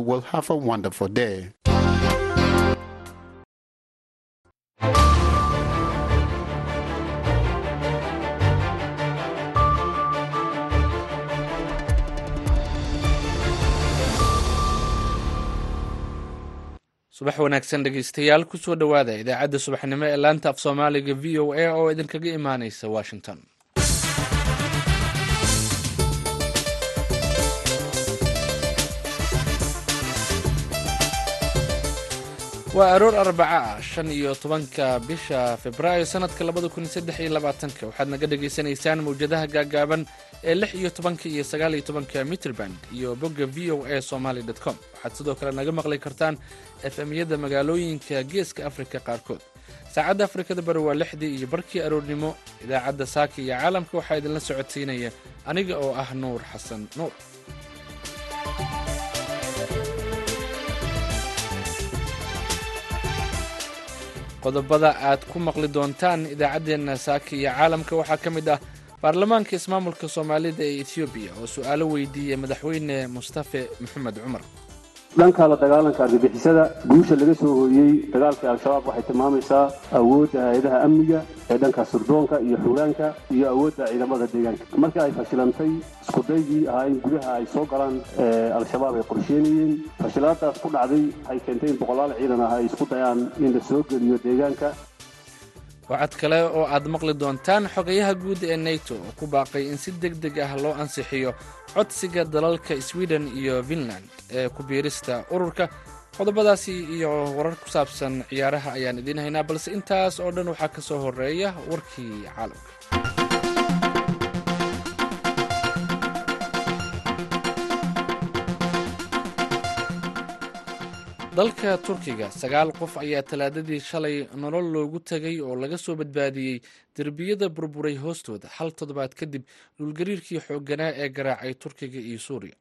will have a wonderful day. subax wanaagsan dhegeystayaal ku soo dhowaada idaacadda subaxnimo ee laanta af soomaaliga v o a oo idinkaga imaaneysa washington waa aroor arbaca ah shan iyo tobanka bisha februaayo sanadka labada kun saddex iyo labaatanka. Waxaad naga dhagaysanaysaan mawjadaha gaagaaban ee lix iyo tobanka iyo sagaal iyo tobanka mitrband iyo bogga v o a somaly com. Waxaad sidoo kale naga maqli kartaan efemyada magaalooyinka geeska afrika qaarkood. Saacadda afrikada bari waa lixdii iyo barkii aroornimo. Idaacadda saaka iyo caalamka waxaa idinla socodsiinaya aniga oo ah nuur xasan nuur qodobada aad ku maqli doontaan idaacaddeenna saaka iyo caalamka. Waxaa ka mid ah baarlamaanka ismaamulka soomaalida ee etoobiya oo su'aalo weydiiyey madaxweyne mustafe maxamed cumar dhanka la dagaalanka argagixisada guusha laga soo hooyey dagaalkii al-shabaab waxay tilmaamaysaa awoodda hay'adaha amniga ee dhanka surdoonka iyo xugaanka iyo awoodda ciidamada deegaanka. Markii ay fashilantay iskudaygii ahaa in gudaha ay soo galaan al-shabaab ay qorsheynayeen. Fashilaadaas ku dhacday waxay keentay in boqolaal ciidan ah ay isku dayaan in la soo geliyo deegaanka waxaad kale oo aad maqli doontaan xogayaha guud ee nato oo ku baaqay in si deg deg ah loo ansixiyo codsiga dalalka sweden iyo finland ee ku biirista ururka. Qodobadaasi iyo warar ku saabsan ciyaaraha ayaan idiin haynaa balse intaas oo dhan waxaa ka soo horreeya warkii caalamka dalka turkiga sagaal qof ayaa talaadadii shalay nolol loogu tegay oo laga soo badbaadiyey derbiyada burburay hoostooda. Hal toddobaad kadib dhulgariirkii xoogganaa ee garaacay turkiga iyo suuriya.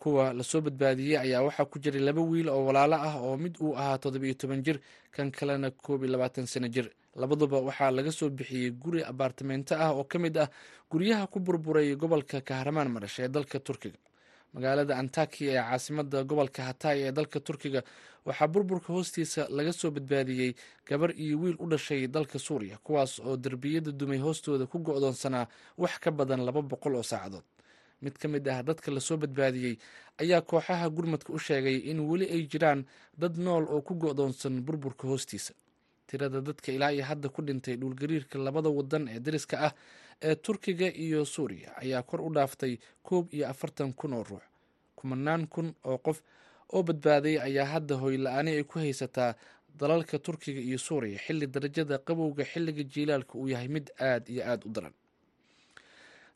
Kuwa la soo badbaadiyey ayaa waxaa ku jiray laba wiil oo walaalo ah oo mid uu ahaa toddobiyo toban jir kan kalena koob iyo labaatan sano jir. Labaduba waxaa laga soo bixiyey guri abaartamento ah oo ka mid ah guryaha ku burburay gobolka kahramaan marash ee dalka turkiga magaalada antakiya ee caasimada gobolka hatay ee dalka turkiga waxaa burburka hoostiisa laga soo badbaadiyey gabar iyo wiil u dhashay dalka suuriya kuwaas oo derbiyada dumay hoostooda ku go'doonsanaa wax ka badan laba boqol oo saacadood. Mid ka mid ah dadka la soo badbaadiyey ayaa kooxaha gurmadka u sheegay in weli ay jiraan dad nool oo ku go'doonsan burburka hoostiisa tirada dadka ilaa iyo hadda ku dhintay dhulgariirka labada wadan ee dariska ah ee turkiga iyo suuriya ayaa kor u dhaaftay koob iyo afartan kun oo ruux. Kumanaan kun oo qof oo badbaaday ayaa hadda hoyla-aani ay ku haysataa dalalka turkiga iyo suuriya xilli darajada qabowga xilliga jiilaalka uu yahay mid aad iyo aada u daran.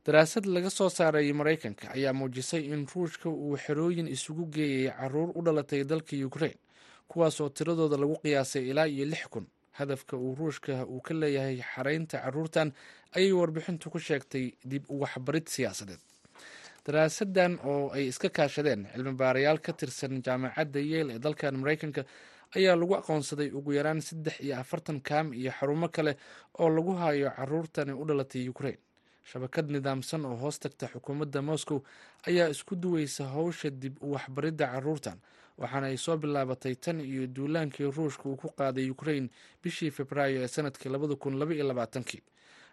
Daraasad laga soo saaray maraykanka ayaa muujisay in ruushka uu xerooyin isugu geeyay carruur u dhalatay dalka ukrain kuwaas oo tiradooda lagu qiyaasay ilaa iyo lix kun hadafka uu ruushka uu ka leeyahay xaraynta caruurtan ayay warbixintu ku sheegtay dib u waxbarid siyaasadeed. Daraasadan oo ay iska kaashadeen cilmi baarayaal ka tirsan jaamacadda yeel ee dalkan maraykanka ayaa lagu aqoonsaday ugu yaraan saddex iyo afartan kaam iyo xarumo kale oo lagu hayo caruurtani u dhalatay ukrain shabakad nidaamsan oo hoos tagta xukuumadda moscow ayaa isku duweysa howsha dib waxbaridda caruurtan waxaana ay soo bilaabatay tan iyo duulaankii ruushka uu ku qaaday ukrain bishii februaayo ee sannadkii labada kun laba iyo labaatankii.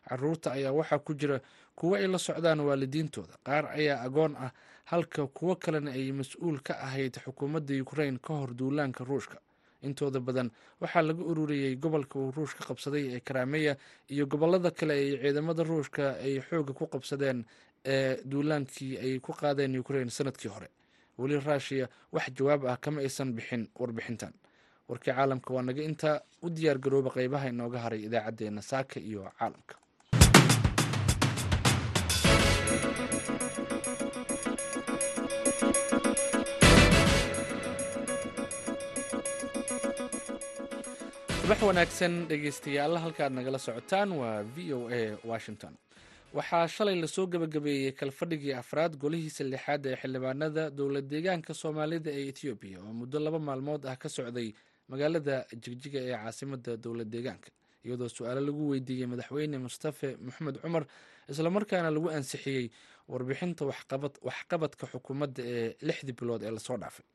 Caruurta ayaa waxaa ku jira kuwo ay la socdaan waalidiintooda qaar ayaa agoon ah halka kuwo kalena ay mas'uul ka ahayd xukuumadda ukrain ka hor duulaanka ruushka intooda badan. Waxaa laga ururiyey gobolka uu ruushka qabsaday ee karameya iyo gobollada kale ay ciidamada ruushka ay xooga ku qabsadeen ee duulaankii ay ku qaadeen ukrain sannadkii hore. Weli ruushiya wax jawaab ah kama aysan bixin warbixintan. Warkii caalamka waa naga intaa u diyaar garooba qeybaha inooga haray idaacaddeenna saaka iyo caalamka subax wanaagsan dhegeystayaal halkaad nagala socotaan waa v o a washington. Waxaa shalay la soo gebagabeeyey kalfadhigii afraad golihiisa lixaad ee xildhibaanada dowlad deegaanka soomaalida ee etoobiya oo muddo laba maalmood ah ka socday magaalada jigjiga ee caasimada dowlad deegaanka. Iyadoo su'aalo lagu weydiiyey madaxweyne mustafe maxamed cumar islamarkaana lagu ansixiyey warbixinta waxqabadka xukuumadda ee lixdii bilood ee la soo dhaafay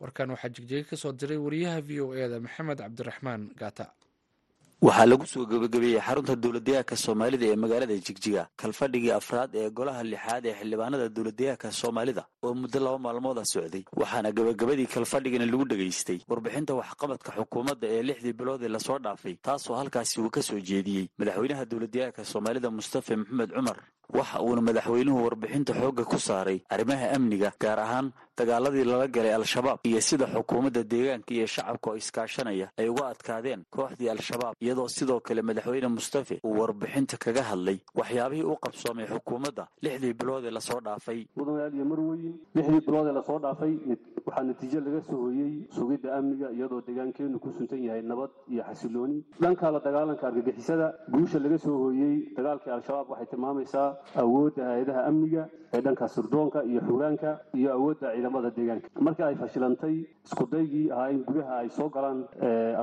warkan waxaa jigjiga ka soo diray wariyaha v o e maxamed cabdiraxmaan gaata waxaa lagu soo gebagabeeyey xarunta dowladdeegaanka soomaalida ee magaalada jigjiga kalfadhigii afraad ee golaha lixaad ee xildhibaanada dowladdeegaanka soomaalida oo muddo laba maalmooda socday waxaana gebagabadii kalfadhigana lagu dhegaystay warbixinta waxqabadka xukuumadda ee lixdii bilood ee la soo dhaafay taasoo halkaasi uu ka soo jeediyey madaxweynaha dowladdeegaanka soomaalida mustafa maxamed cumar waxa uuna madaxweynuhu warbixinta xoogga ku saaray arrimaha amniga gaar ahaan dagaaladii lala galay al-shabaab iyo sida xukuumadda deegaanka iyo shacabka oo iskaashanaya ay uga adkaadeen kooxdii al-shabaab iyadoo sidoo kale madaxweyne mustafe uu warbixinta kaga hadlay waxyaabihii u qabsoomay xukuumadda lixdii bilood ee la soo dhaafay. Mudanayaal iyo marweyn lixdii bilood ee la soo dhaafay waxaa natiijo laga soo hoyey sugidda amniga iyadoo deegaankeennu ku suntan yahay nabad iyo xasilooni. Dhanka la dagaalanka argagixisada guusha laga soo hooyey dagaalkii al-shabaab waxay tilmaamaysaa awoodda hay'adaha amniga ee dhanka sirdoonka iyo xuuraanka iyo awoodda ciidamada deegaanka. Markii ay fashilantay iskudaygii ahaa in gudaha ay soo galaan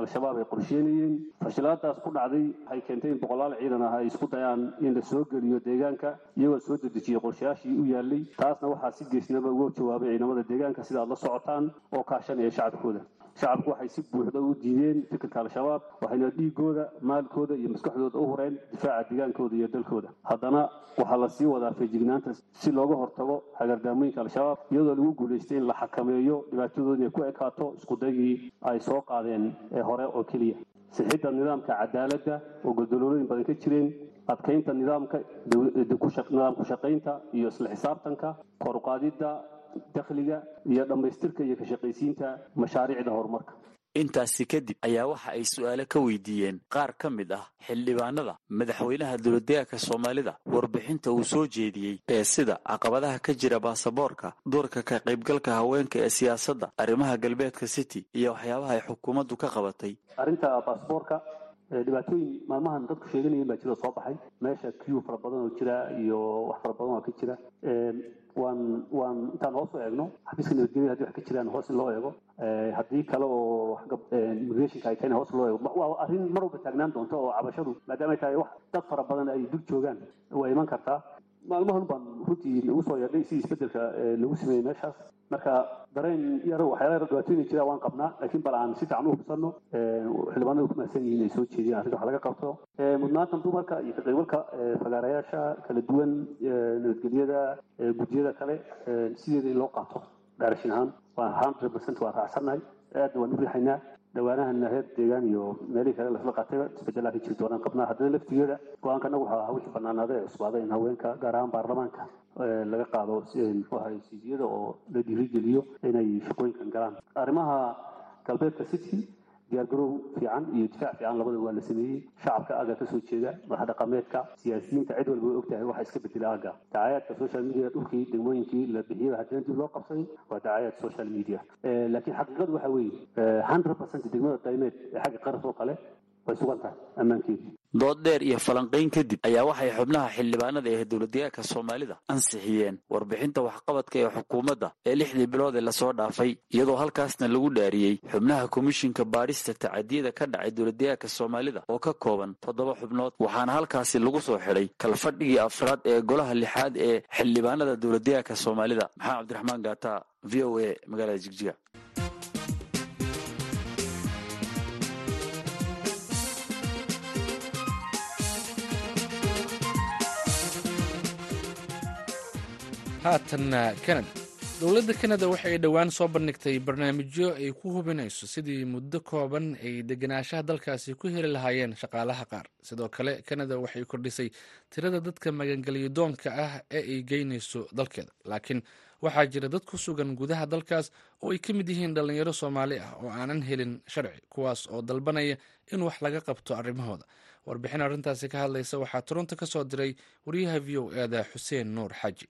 al-shabaab ay qorsheynayeen fashilaadaas ku dhacday waxay keentay in boqolaal ciidan ah ay isku dayaan in la soo geliyo deegaanka iyagoo soo dedejiyey qorshayaashii u yaalay taasna waxaa si geesnaba uga jawaabay ciidamada deegaanka sida aad la socotaan oo kaashanaya shacabkooda shacabku waxay si buuxda u diideen fikirka al-shabaab waxayna dhiigooda maalkooda iyo maskaxdooda u hureen difaaca deegaankooda iyo dalkooda. Haddana waxaa la sii wadaa feejignaanta si looga hortago hagardaamooyinka al-shabaab iyadoo lagu guulaystay in la xakameeyo dhibaatadooda inay ku ekaato iskudaygii ay soo qaadeen ee hore oo keliya. Sixidda nidaamka cadaaladda oo goldolooyin badan ka jireen adkaynta nidaamka nidaam ku shaqaynta iyo isla xisaabtanka koruqaadidda dakhliga iyo dhammaystirka iyo ka shaqaysiinta mashaariicda horumarka. Intaasi kadib ayaa waxa ay su'aalo ka weydiiyeen qaar ka mid ah xildhibaanada madaxweynaha dowladdeegaanka soomaalida warbixinta uu soo jeediyey ee sida caqabadaha ka jira baasaboorka doorka ka qaybgalka haweenka ee siyaasadda arrimaha galbeedka city iyo waxyaabaha ay xukuumaddu ka qabatay dhibaatooyin maalmahan dadku sheeganayeen baa jira soo baxay. Meesha q fara badan oo jira iyo wax fara badan oo ka jira. Waan waan intaan hoos u eegno xafiiska nabadgelyada haddii wax ka jiraan hoos in loo eego. Haddii kale oo immigrationka ay tahayna hoos loo eego. Waa arrin mar walba taagnaan doonta oo cabashadu maadaama ay tahay wax dad fara badan ay dul joogaan waa iman kartaa maalmahan baan runtii nagu soo yeedhay si isbeddelka lagu sameeyey meeshaas. Marka dareen yar waxyaala yar dhibaatooyin jira waan qabnaa laakiin bal aan si fiican u hubsanno xildhibaanadu ku mahadsan yihiin ay soo jeediyaan arrinta wax laga qabto mudnaanta dumarka iyo ka qaybgalka fagaarayaasha kala duwan nabadgelyada guddiyada kale sideeda in loo qaato. Daarashin ahaan waa hundred percent waa raacsannahay aadna waan u riixaynaa dhawaanahana reer deegaan iyo meelihii kale lasla qaatayba isbedelaa ka jiri doonaan qabnaa. Haddana laftigeeda go'aanka anagu waxaa wixii banaanaaday ee cusbaaday in haweenka gaar ahaan baarlamaanka laga qaado muxuu ahay siidiyada oo la dhiirigeliyo inay shaqooyinkan galaan. Arrimaha galbeedka city diyaargarow fiican iyo difaac fiican labada waa la sameeyey shacabka aaga ka soo jeeda madax dhaqameedka siyaasiyiinta cid walba way ogtahay waxa iska bedela aaga dacayaadka social media dhulkii degmooyinkii la bixiyaba haddana dib loo qabsaday waa dacayaad social media laakiin xaqiiqadu waxa weeye hundred percent degmada daymeed ee xagga qaras oo kale way sugan tahay ammaankeedu dood dheer iyo falanqayn kadib ayaa waxay xubnaha xildhibaanada ee dowladdeegaanka soomaalida ansixiyeen warbixinta waxqabadka ee xukuumadda ee lixdii bilood ee la soo dhaafay iyadoo halkaasna lagu dhaariyey xubnaha komishinka baadhista tacadiyada ka dhacay dowladdeegaanka soomaalida oo ka kooban toddoba xubnood waxaana halkaasi lagu soo xidhay kalfadhigii afraad ee golaha lixaad ee xildhibaanada dowladdeegaanka soomaalida maxamed cabdiraxmaan gaata v o a magaalada jigjiga haatanna kanada. Dowladda kanada waxa ay dhowaan soo bandhigtay barnaamijyo ay ku hubinayso sidii muddo kooban ay degenaanshaha dalkaasi ku heli lahaayeen shaqaalaha qaar. Sidoo kale kanada waxay kordhisay tirada dadka magangelyo doonka ah ee ay geynayso dalkeeda. Laakiin waxaa jira dad ku sugan gudaha dalkaas oo ay ka mid yihiin dhallinyaro soomaali ah oo aanan helin sharci kuwaas oo dalbanaya in wax laga qabto arrimahooda. Warbixin arrintaasi ka hadlaysa waxaa toronto ka soo diray wariyaha v o eeda xuseen nuur xaaji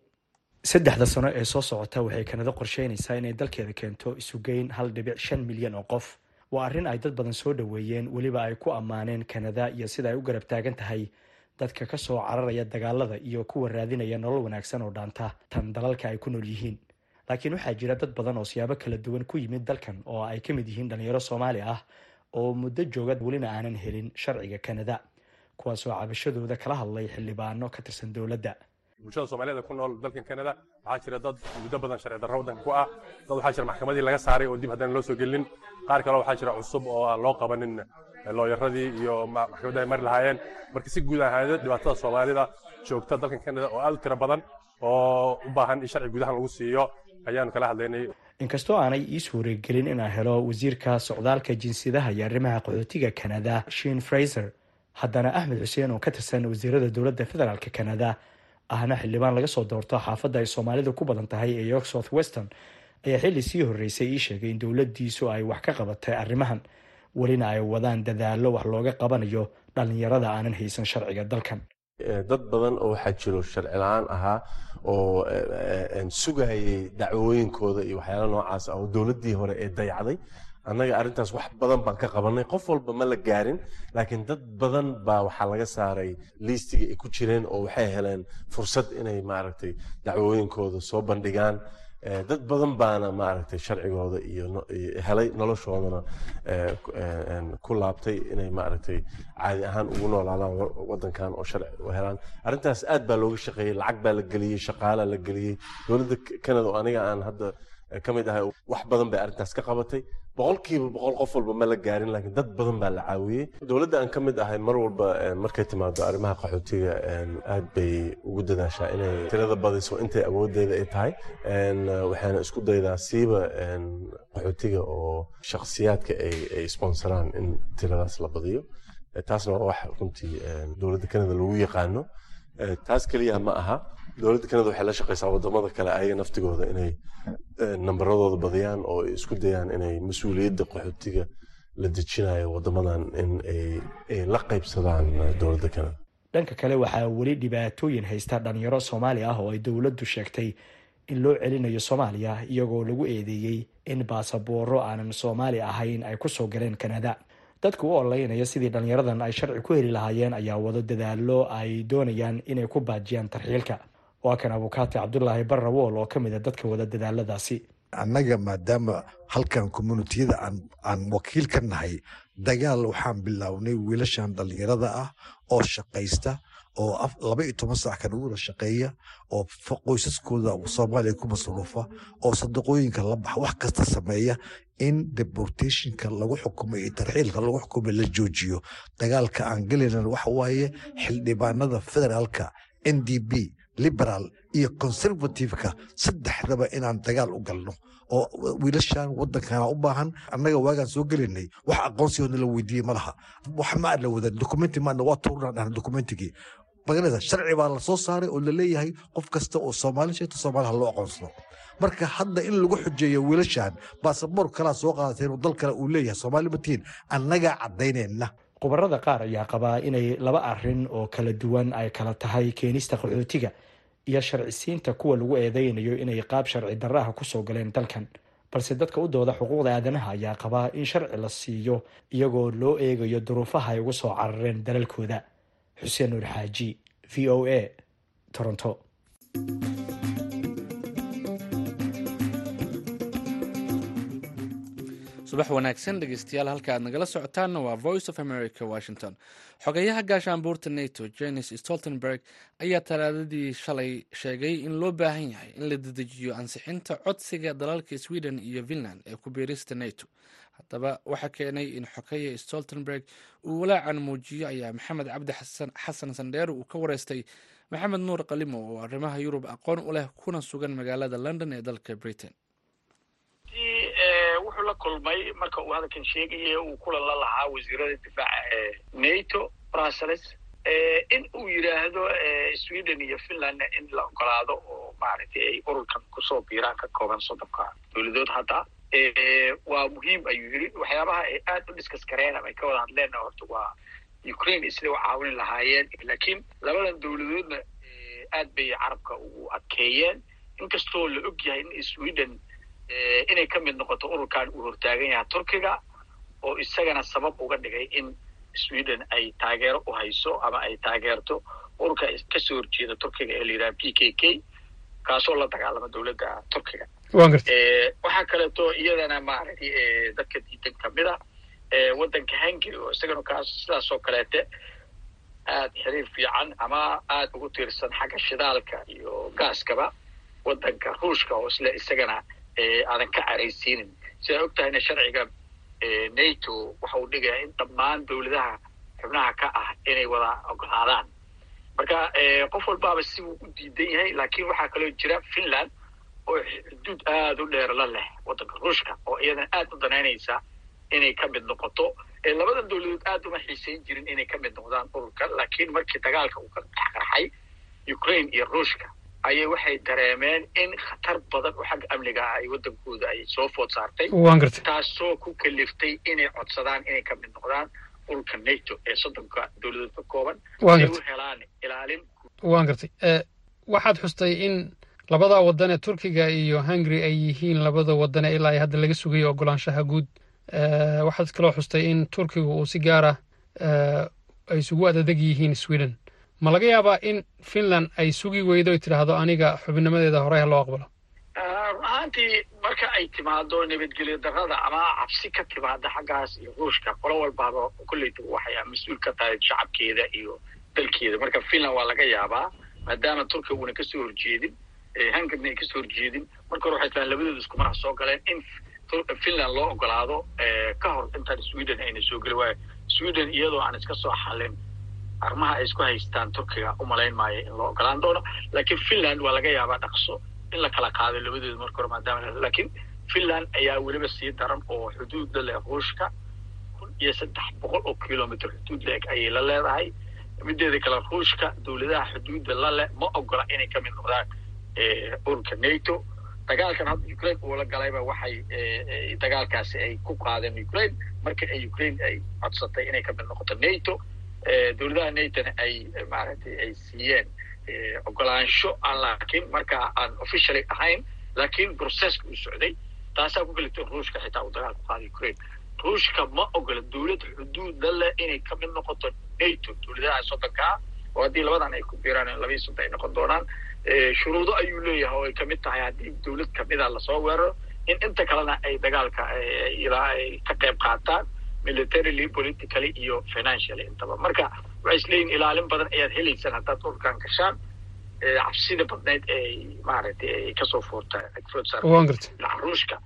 saddexda sano ee soo socota waxay kanado qorsheynaysaa inay dalkeeda keento isugeyn hal dhibic shan milyan oo qof. Waa arrin ay dad badan soo dhoweeyeen weliba ay ku ammaaneen kanada iyo sida ay u garab taagan tahay. Dadka ka soo cararaya dagaalada iyo kuwa raadinaya nolol wanaagsan oo dhaanta tan dalalka ay ku nool yihiin. Laakiin waxaa jira dad badan oo siyaabo kala duwan ku yimid dalkan oo ay ka mid yihiin dhalinyaro soomaali ah oo muddo jooga welina aanan helin sharciga kanada kuwaasoo cabashadooda kala hadlay xildhibaano ka tirsan dowladda bulshada soomaaliyed ku nool dalkan canada waxaa jira dad muddo badan sharci darro waddanka ku ah. Dad waxaa jira maxkamadii laga saaray oo dib haddana loo soo gelin. Qaar kaleo waxaa jira cusub oo aan loo qabanin looyaradii iyo maxkamadda ay mari lahaayeen. Marka si guud ahaaned dhibaatada soomaalida joogta dalkan canada oo aad u tiro badan oo u baahan in sharci gudahan lagu siiyo ayaanu kala hadlaynay. Inkastoo aanay ii suuragelin inaan helo wasiirka socdaalka jinsiyadaha iyo arrimaha qaxootiga canada shin fraiser haddana axmed xuseen oo ka tirsan wasiirada dowladda federaalk canada ahna xildhibaan laga soo doorto xaafadda ay soomaalidu ku badan tahay ee york south western ayaa xilli sii horreysay ii sheegay in dowladdiisu ay wax ka qabatay arrimahan. Welina ay wadaan dadaallo wax looga qabanayo dhallinyarada aanan haysan sharciga dalkan. Dad badan oo waxaa jiro sharci la'aan ahaa oo sugayay dacwooyinkooda iyo waxyaala noocaas ah oo dowladdii hore ee dayacday annaga arrintaas wax badan baan ka qabanay qof walba ma la gaarin laakiin dad badan baa waxaa laga saaray liistigii ay ku jireen oo waxay heleen fursad inay maaragtay dacwooyinkooda soo bandhigaan. Dad badan baana maaragtay sharcigooda iyo helay noloshoodana ku laabtay inay maaragtay caadi ahaan ugu noolaadaan wadankan oo sharci u helaan. Arrintaas aad baa looga shaqeeyey lacag baa la geliyey shaqaalaa la geliyey dowladda canada oo aniga aan hadda ka mid ahay wax badan bay arrintaas ka qabatay. Boqolkiiba boqol qof walba ma la gaarin laakiin dad badan baa la caawiyey. Dowladda aan ka mid ahay mar walba markay timaado arrimaha qaxootiga aad bay ugu dadaashaa inay tirada badiso intay awoodeeda ay tahay. Waxaana isku daydaa siiba qaxootiga oo shakhsiyaadka ay sponsoraan in tiradaas la badiyo. Taasna waa wax runtii dowladda canada lagu yaqaano taas keliya ma aha. Dowladda canada waxay la shaqaysaa waddamada kale ayaga naftigooda inay nambaradooda badiyaan oo isku dayaan inay mas'uuliyadda qaxootiga la dejinayo wadamadan in ay la qaybsadaan dowladda canada dhanka kale waxaa weli dhibaatooyin haysta dhalinyaro soomaali ah oo ay dowladdu sheegtay in loo celinayo soomaaliya iyagoo lagu eedeeyey in baasabooro aanan soomaali ahayn ay ku soo galeen kanada dadka u ololeynaya sidii dhalinyaradan ay sharci ku heli lahaayeen ayaa wado dadaallo ay doonayaan inay ku baajiyaan tarxiilka. Waa kan abukaati cabdulaahi barrawool oo ka mid a dadka wada dadaaladaasi. Annaga maadaama halkan communitiyada aan wakiil ka nahay dagaal waxaan bilownay wiilashan dhallinyarada ah oo shaqaysta oo laba iyo toban sac kan ugu wada shaqeeya oo qoysaskooda soomaaliya ku masruufa oo sadaqooyinka la baxa wax kasta sameeya in deportationka lagu xukumo iyo tarxiilka lagu xukumo la joojiyo. Dagaalka aan gelaynan waxa waaye xildhibaanada federaalka n d b liberal iyo conservativeka saddexdaba inaan dagaal u galno oo wiilashan wadankana u baahan annaga waagaan soo gelinay wax aqoonsigoodna la weydiiyey ma wax ma aadna wadan documenti maadna waa tuurnaan dhahna documentigii maganaysa sharci baa la soo saaray oo la leeyahay qof kasta oo soomaali sheegta soomaali ha loo aqoonsado. Marka hadda in lagu xujeeyo wiilashan baasaboor kalaa soo qaadateen dal kale uu leeyahay soomaali matiin annagaa caddaynayna khubarada qaar ayaa qabaa inay laba arrin oo kala duwan ay kala tahay keenista qaxootiga iyo sharcisiinta kuwa lagu eedeynayo inay qaab sharci darraha ku soo galeen dalkan. Balse dadka u dooda xuquuqda aadanaha ayaa qabaa in sharci la siiyo iyagoo loo eegayo duruufaha ay uga soo carareen dalalkooda xuseen nuur xaaji v o a toronto. Subax wanaagsan dhegeystayaal halka aad nagala socotaanna waa voice of america washington. Xogeyaha gaashaanbuurta nato jenis stoltenberg ayaa talaadadii shalay sheegay in loo baahan yahay in la dedejiyo ansixinta codsiga dalalka sweden iyo finland ee ku biirista nato haddaba waxaa keenay in xogeya stoltenberg uu walaacan muujiyo ayaa maxamed cabdi xasan sandheer uu ka wareystay maxamed nuur qalimo oo arrimaha yurub aqoon u leh kuna sugan magaalada london ee dalka britain. Wuxuu la kulmay marka uu hadalkan sheegaya uu kulan la lahaa wasiirada difaaca ee nato brussels in uu yidhaahdo sweden iyo finland in la ogolaado oo maaragtay ay ururkan ku soo biiraan ka kooban soddonka dowladood hadda waa muhiim ayuu yiri waxyaabaha ay aad u kareen ama ay ka wada hadleenna horta waa ukraine siday u caawin lahaayeen. Laakiin labadan dowladoodna aad bay carabka ugu adkeeyeen. Inkastoo la og yahay in sweden inay ka mid noqoto ururkan uu hortaagan yahay turkiga oo isagana sabab uga dhigay in sweden ay taageero u hayso ama ay taageerto. Ururka ka soo horjeeda turkiga ee la yidhaha p k k kaasoo la dagaalama dowladda turkiga waxaa kaleeto iyadana maaragtay dadka diidan ka mid a waddanka hungary oo isagana kaas sidaas oo kaleete aad xiriir fiican ama aad ugu tiirsan xagga shidaalka iyo gaaskaba waddanka ruushka oo isle isagana aadan ka caraysiinin. Sidaa og tahayna sharciga nato waxa uu dhigaya in dhammaan dowladaha xubnaha ka ah inay wada ogolaadaan. Marka qof walbaaba si uu u diidan yahay laakiin waxaa kaloo jira finland oo xuduud aada u dheer la leh waddanka ruushka oo iyadana aad u danaynaysa inay ka mid noqoto. Labadan dowladood aad uma xiisayn jirin inay ka mid noqdaan ururka laakiin markii dagaalka uu ka dhex qarxay ukraine iyo ruushka ayay waxay dareemeen in khatar badan oo xagga amniga ah ay waddankooda ay soo food saartay. Taasoo ku kaliftay inay codsadaan inay ka mid noqdaan ururka nato ee soddonka dowladood ka kooban ay u helaan ilaalin. Waan gartay waxaad xustay in labada waddan ee turkiga iyo hungary ay yihiin labada wadane ilaa ay hadda laga sugayo ogolaanshaha guud. Waxaad kaloo xustay in turkiga uu si gaara ay isugu adadeg yihiin sweden. Ma laga yaabaa in finland ay sugi weydo ay tidhaahdo aniga xubinnimadeeda hore ha loo aqbalo? Run ahaantii marka ay timaado nabadgelyo darrada ama cabsi ka timaada xaggaas iyo ruushka qolo walbaaba kolleyta waxay mas'uul ka tahay shacabkeeda iyo dalkeeda. Marka finland waa laga yaabaa maadaama turkiga uuna ka soo horjeedin hungarna ay ka soo horjeedin. Marka hore waxay tahay labadooda iskumaraha soo galeen. In finland loo ogolaado ka hor intaan sweden ayna soo geli waayo. Sweden iyadoo aan iska soo xalin arrimaha ay isku haystaan turkiga umalayn maayo in loo ogolaan doono. Laakiin finland waa laga yaabaa dhaqso in la kala qaado labadooda marka hore maadaama laakiin finland ayaa weliba sii daran oo xuduudda leh ruushka kun iyo saddex boqol oo kilomitr xuduud leeg ayay la leedahay. Mideeda kale ruushka dowladaha xuduudda la leh ma ogola inay ka mid noqdaan ururka nato. Dagaalkan hadda ukraine uu la galayba waxay dagaalkaasi ay ku qaadeen ukraine. Markii ay ukraine ay codsatay inay ka mid noqoto nato dowladaha natona ay maaragtay ay siiyeen ogolaansho aan laakiin markaa aan officially ahayn laakiin processka uu socday taasaa ku galatay ruushka xitaa uu dagaal ku qaaday ukraine. Ruushka ma ogola dowlad xuduuda leh inay ka mid noqoto nato. Dowladaha soddonka ah oo haddii labadan ay ku biiraan labaiyi soddon ay noqon doonaan shuruudo ayuu leeyahay oo ay ka mid tahay haddii dowlad kamida la soo weeraro in inta kalena ay dagaalka ilaa ay ka qayb qaataan militarily politically iyo financially intaba. Marka waxay isleeyihin ilaalin badan ayaad helaysaan haddaad ururkan gashaan cabsida badnayd ee maaragtay ay ka soo foorta ruushka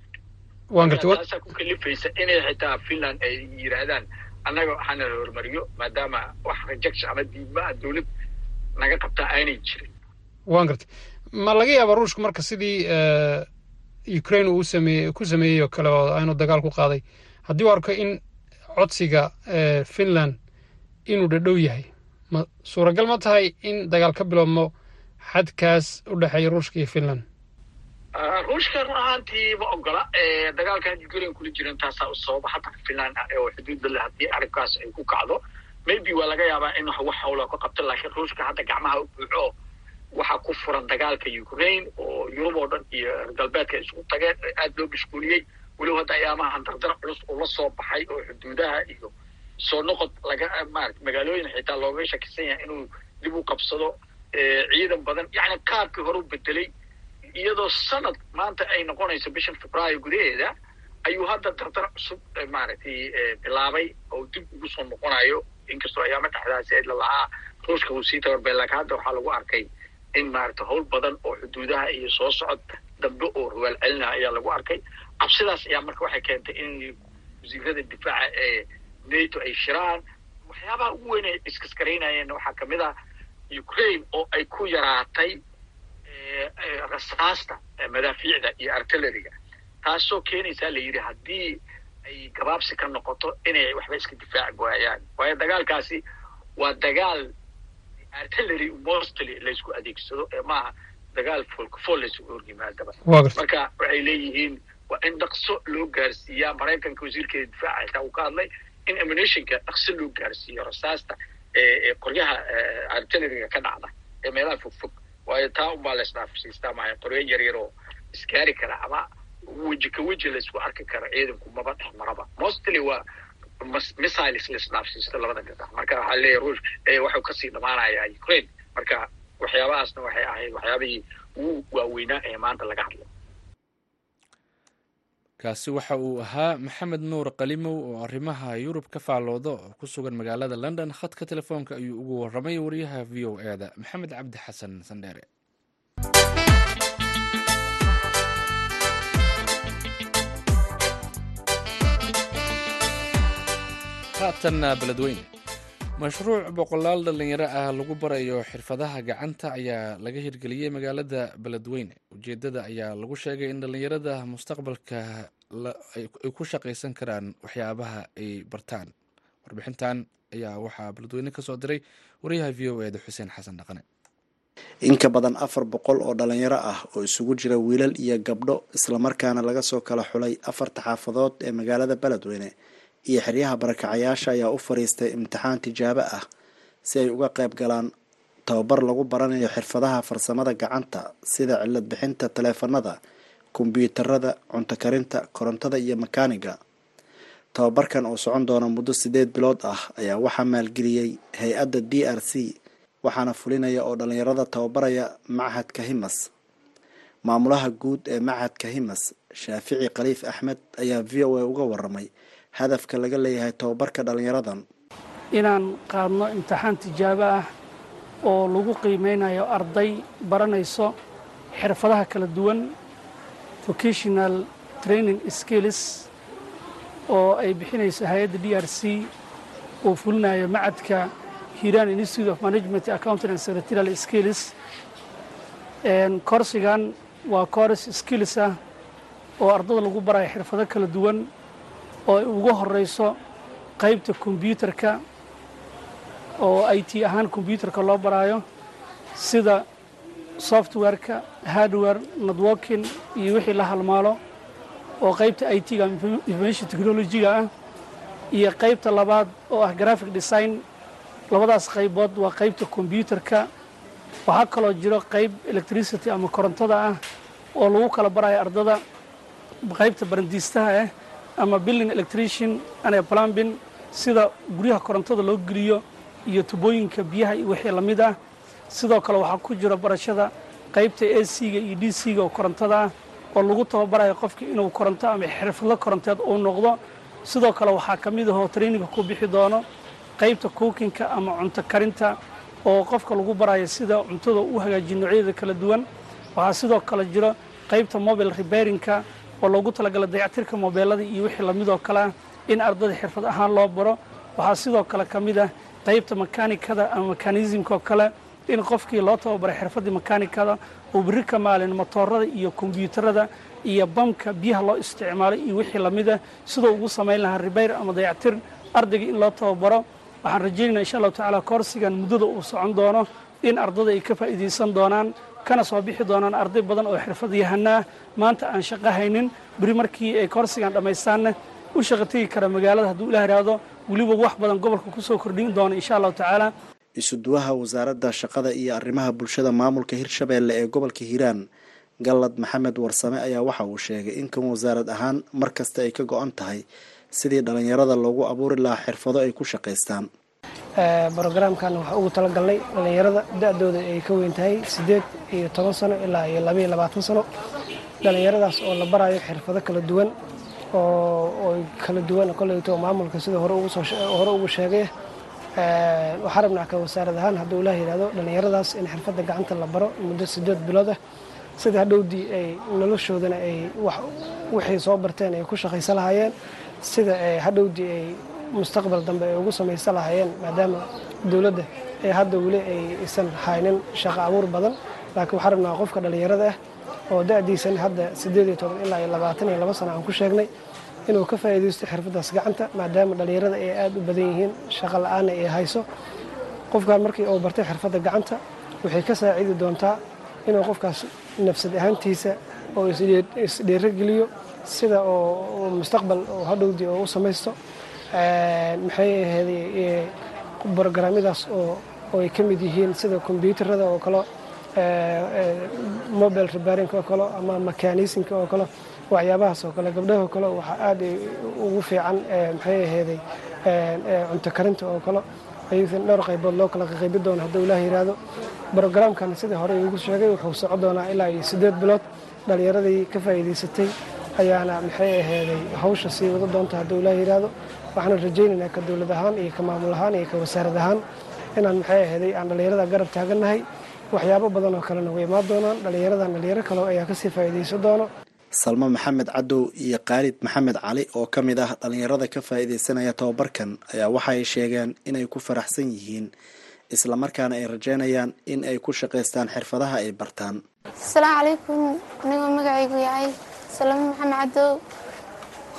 taasaa ku kalifaysa inay xitaa finland ay yidhaahdaan annaga waxaana la hormariyo maadaama wax rejection ama diidmaha dowlad naga qabtaa aanay jirin waan gartay. Ma laga yaaba ruushku marka sidii ukraine uu sameeyey ku sameeyey oo kale oo aynu dagaal ku qaaday haddii u arko in codsiga finland inuu dhadhow yahay ma suuragal ma tahay in dagaal ka biloobmo xadkaas u dhexeeya ruushka iyo finland? Ruushka run ahaantii ma ogola. Dagaalkan ukraine kula jiran taasaa u sababa hadda finland oo xuduudda leh haddii arrinkaas ay ku kacdo. Maybe waa laga yaabaa in wax hawla ka qabto laakiin ruushka hadda gacmaha u buuxo waxaa ku furan dagaalka ukraine oo yurub oo dhan iyo galbeedka isugu tageen aada loo mashquuliyey. Weliba hadda ayaamahan dardar culus uu la soo baxay oo xuduudaha iyo soo noqod laga maarata magaalooyin xitaa looga shakisan yahay inuu dib u qabsado ciidan badan. Yacni qaabkii hore bedelay iyadoo sanad maanta ay noqonayso bishan februaayo gudaheeda ayuu hadda dardar cusub maaragtay bilaabay oo dib ugu soo noqonayo. Inkastoo ayaama dhexdaasi ay lalahaa ruushka uu sii laakiin hadda waxaa lagu arkay in maaragta howl badan oo xuduudaha iyo soo socod dambe oo rawaal celinah ayaa lagu arkay. Cabsidaas ayaa marka waxay keentay in wasiirada difaaca ee nato ay shiraan. Waxyaabaha ugu weyn ay iskaskaraynayeen waxaa ka mid ah ukraine oo ay ku yaraatay rasaasta madaafiicda iyo artilleriga. Taasoo keenaysaa la yidhi haddii ay gabaabsi ka noqoto inay waxba iska difaaci waayaan waayo dagaalkaasi waa dagaal artillery mostly laysku adeegsado ee maaha dagaal folkafol laysugu horyimaadaba marka waxay leeyihiin waa in dhaqso loo gaarsiiyaa. Maraykanka wasiirkeeda difaaca xitaa uu ka hadlay in ammunitionka dhaqso loo gaarsiiyo rasaasta ee qoryaha artilleriga ka dhacda ee meelaha fogfog. Waayo taa unbaa la isdhaafsiistaa maaha qoryo yaryar oo isgaari kara ama weji ka weji laysku arki karo ciidanku maba dhex maraba mostly waa missiles laisdhaafsiisto labada gadax marka waxaa ruush waxuu ka sii dhamaanayaa ukraine. Marka waxyaabahaasna waxay ahayd waxyaabihii ugu waaweynaa ee maanta laga hadlay kaasi waxa uu ahaa maxamed nuur qalimow oo arrimaha yurub ka faalooda oo ku sugan magaalada london. Khadka telefoonka ayuu ugu waramay wariyaha v o e da maxamed cabdi xasan sandheere haatan beledweyne mashruuc boqolaal dhallinyaro ah lagu barayo xirfadaha gacanta ayaa laga hirgeliyey magaalada beledweyne ujeedada ayaa lagu sheegay in dhallinyarada mustaqbalka ay ku shaqaysan karaan waxyaabaha ay bartaan warbixintan ayaa waxaa beledweyne ka soo diray wariyaha v o eda xuseen xasan dhaqane in ka badan afar boqol oo dhalinyaro ah oo isugu jira wiilal iyo gabdho islamarkaana laga soo kala xulay afarta xaafadood ee magaalada beledweyne iyo xeryaha barakacayaasha ayaa u fariistay imtixaan tijaabo ah si ay uga qayb galaan tababar lagu baranayo xirfadaha farsamada gacanta sida cilad bixinta taleefanada kombyuutarada cunto karinta korontada iyo makaaniga. Tababarkan oo socon doona muddo sideed bilood ah ayaa waxaa maalgeliyey hay'adda d r c waxaana fulinaya oo dhalinyarada tababaraya machadka himas. Maamulaha guud ee machadka himas shaafici khaliif axmed ayaa v o a uga waramay hadafka laga leeyahay tababarka dhalinyaradan inaan qaadno imtixaan tijaabo ah oo lagu qiimeynayo arday baranayso xirfadaha kala duwan vocational training skills oo ay bixinayso hay'adda d r c oo fulinayo macadka hiran institute of management accounting and secretarial skills. Korsigan waa kors skills ah oo ardada lagu barayo xirfado kala duwan oo ay ugu horeyso qaybta kombyuutarka oo i t ahaan kombyuutarka loo baraayo sida softwareka hardware networking iyo wixii la halmaalo oo qaybta i t-ga information technology-ga ah iyo qaybta labaad oo ah graphic design labadaas qaybood waa qaybta kombyuutarka waxaa kaloo jiro qayb electricity ama korontada ah oo lagu kala barayo ardada qaybta barandiistaha ah ama building electrician and plumbing sida guryaha korontada loo geliyo iyo tubooyinka biyaha iyo wixii la ah. Sidoo kale waxaa ku jiro barashada qaybta a c-ga iyo d c-ga oo korontada ah oo lagu tababarayo qofka inuu koronto ama xirfadlo koronteed uu noqdo. Sidoo kale waxaa ka mid ahoo traininga ku bixi doono qaybta kuukinka ama cunto karinta oo qofka lagu barayo sida cuntada u hagaajiyo noocyadeeda kala duwan. Waxaa sidoo kale jiro qaybta mobile rebarinka oo loogu talagala dayactirka mobeelada iyo wixii lamidoo kale ah in ardada xirfad ahaan loo baro. Waxaa sidoo kale ka mid ah qaybta makaanikada ama mekanismka oo kale in qofkii loo tababaray xirfaddii makaanikada uu berri ka maalin motoorada iyo kombyuutarada iyo bamka biyaha loo isticmaalo iyo wixii la mid ah sidoo ugu samayn lahaa ribayr ama dayactir ardayga in loo tababaro. Waxaan rajaynaya insha allahu tacaala koorsigan muddada uu socon doono in ardada ay ka faa'iidaysan doonaan kana soo bixi doonaan arday badan oo xirfad yahanaa maanta aan shaqo haynin beri markii ay koorsigan dhammaystaanna u shaqo tegi kara magaalada hadduu ilah ihahdo weliba wax badan gobolka ku soo kordhin doona insha allahu tacaala. Isuduwaha wasaaradda shaqada iyo arrimaha bulshada maamulka hirshabeelle ee gobolka hiiraan gallad maxamed warsame ayaa waxa uu sheegay in kan wasaarad ahaan mar kasta ay ka go-an tahay sidii dhalinyarada loogu abuuri lahaa xirfado ay ku shaqaystaan brogaraamkan waxaa ugu talagalnay dhallinyarada da-dooda ay ka weyn tahay siddeed iyo toban sano ilaa iyo labaiyo labaatan sano. Dhallinyaradaas oo la barayo xirfado kala duwan oo kala duwan koleyto maamulka sida hore ugu sheegay. Waxaa rabnaa ka wasaarad ahaan hadduu ilaah yidhahdo dhallinyaradaas in xirfadda gacanta la baro muddo siddeed bilood ah sida hadhowdii ay noloshoodana ay wixii soo barteen ay ku shaqaysan lahaayeen sida hadhowdii ay mustaqbal dambe ay ugu samaysan lahaayeen maadaama dowladda ee hadda weli aysan haynin shaqo abuur badan. Laakiin waxaa rabnaa qofka dhallinyarada ah oo da-diisan hadda siddeed iyo toban ilaa iyo labaatan iyo laba sano aan ku sheegnay inuu ka faa'iidaysto xirfaddaas gacanta maadaama dhallinyarada ay aada u badan yihiin shaqo la'aanna ay hayso. Qofkan markii uu bartay xirfadda gacanta waxay ka saacidi doontaa inuu qofkaas nafsad ahaantiisa oo isdheerogeliyo sida oo mustaqbal oo hadhowdii oo u samaysto maxay ahayd brogaraamyadaas oo ay ka mid yihiin sida kombyuutarada oo kale mobile rebarinka oo kale ama mekanismka oo kale waxyaabahaas oo kale gabdhaha oo kale waxaa aad ugu fiican maxay ahayday cunto karinta oo kale. Ayuusan dhowr qaybood loo kala qaybi doono hadduu ilaah yidhaahdo brogaraamkan sidii hore iigu sheegay wuxuu soco doonaa ilaa iyo siddeed bilood. Dhallinyaradii ka faa'iidaysatay ayaana maxay aheeday hawsha sii wada doonta hadduu ilaah yidhaahdo waxaana rajaynaynaa ka dowlad ahaan iyo ka maamul ahaan iyo ka wasaarad ahaan inaan maxay aheeday aan dhallinyarada garab taagannahay waxyaabo badan oo kalena way imaan doonaan. Dhallinyaradan dhallinyaro kale ayaa ka sii faa'iidaysan doono. Salmo maxamed cadow iyo khaalid maxamed cali oo ka mid ah dhallinyarada ka faa'iidaysanaya tababarkan ayaa waxay sheegeen inay ku faraxsan yihiin islamarkaana ay rajeynayaan in ay ku shaqaystaan xirfadaha ay bartaan. Asalaamu calaykum anigoo magacaygu yahay. Salamo maxamed cadow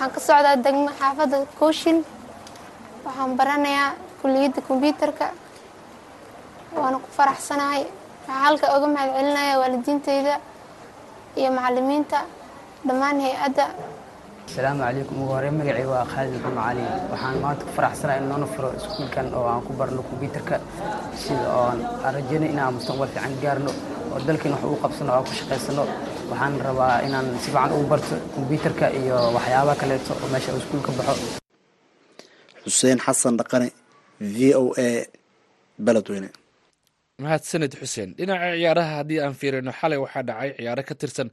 waxaan ka socdaa degmo xaafadda kooshin waxaan baranayaa kulliyadda kombyuutarka waana ku faraxsanahay. Waxaan halka oga mahad celinaya waalidiinteyda iyo macalimiinta dhammaan hay'adda. Asalaamu calaykum. Ugu horey magacay waa khaalid maxamed cali waxaan maanta ku faraxsanahay in noona furo iskuulkan oo aan ku barno kombyuutarka sida oon aan rajeynay inaan mustaqbal fiican gaarno oo dalkiin wax ugu qabsano oo aan ku shaqaysano waxaan rabaa inaan si fiican ugu barto kombyuutarka iyo waxyaabaha kaleeto oo meesha iskuul ka baxo. Xuseen xasan dhaqane v o a beledweyne. Mahadsanid xuseen dhinaca ciyaaraha haddii aan fiirino xalay waxaa dhacay ciyaaro ka tirsan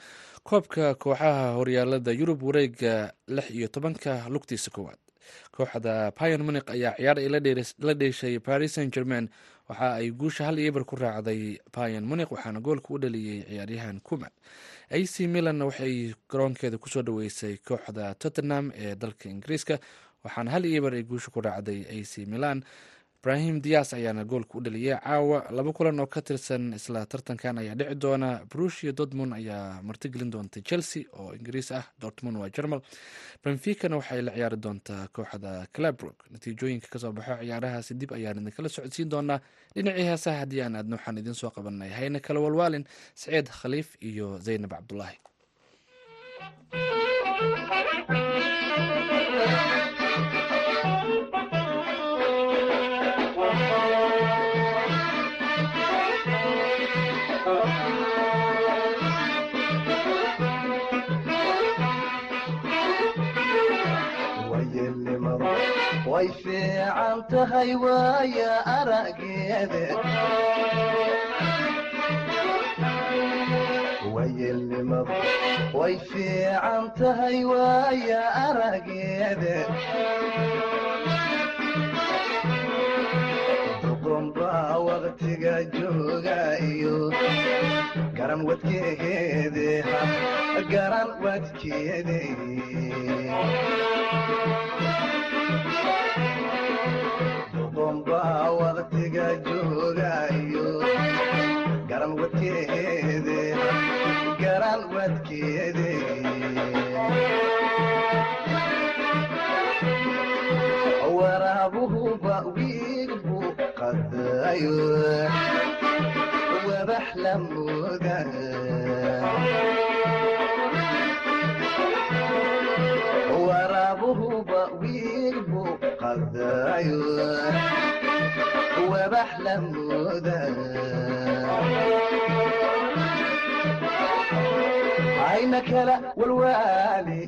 koobka kooxaha horyaalada yurub wareega lix iyo tobanka lugtiisa koowaad. Kooxda pion muniq ayaa ciyaar ay la dheeshay paris saint germain waxa ay guusha hal iyo eber ku raacday pion muniq waxaana goolka u dhaliyey ciyaaryahan kuman ac milan waxay garoonkeeda ku soo dhaweysay kooxda tottenham ee dalka ingiriiska waxaana hal iyo eber ay guusha ku raacday ac milan ibrahim dias ayaana goolka u dhaliyay caawa laba kulan oo ka tirsan isla tartankan ayaa dhici doona. Brushia dortmund ayaa martigelin doonta chelsea oo ingiriis ah. Dortmund waa jermal benficana waxay la ciyaari doontaa kooxda clabrook natiijooyinka ka soo baxo ciyaarahaasi dib ayaan idinkala socodsiin doonaa dhinacii heesaha haddii aan aadno waxaan idiin soo qabanay hayna kala walwaalin saciid khaliif iyo zaynab cabdulaahi fiican tahay waaya arageeda wayelnimadu way fiican tahay waaya arageeda duqunbaa waqtiga jooga iyo garan wadkeede garan wadkeede duqunbaa waqtiga joogayo garan wadkeede waraabuhuba wiilbu qadayo wabax la mooda. Waraabuhuba wiilbu qadayo wabax la mooda ayna kala walwaali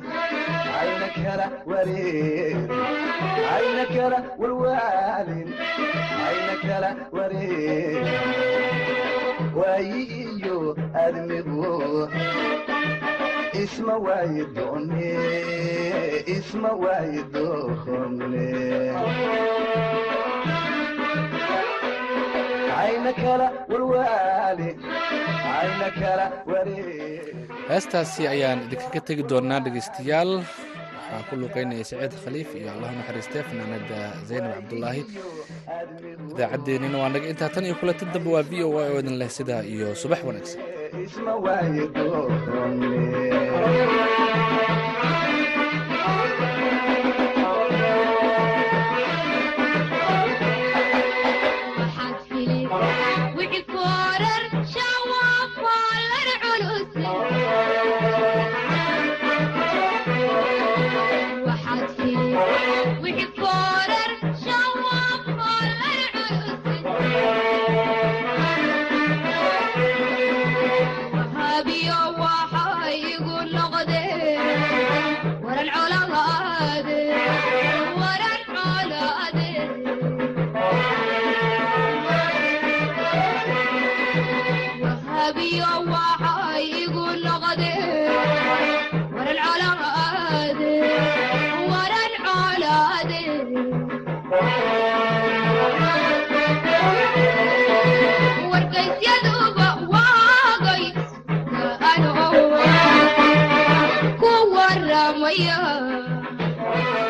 ayna kala wareeri ayna kala walwaalin ayna kala wareeri waayi iyo admigu isma waayi doone isma waayi doone heestaasi ayaan idinkaga tegi doonaa dhegeystayaal waxaa ku luuqeynaya saciid khaliif iyo allahu naxariistee fanaanada zaynab cabdulaahi idaacaddeenina waa naga intaa tan iyo kulanti dambe waa v o a oo idin leh sidaa iyo subax wanaagsan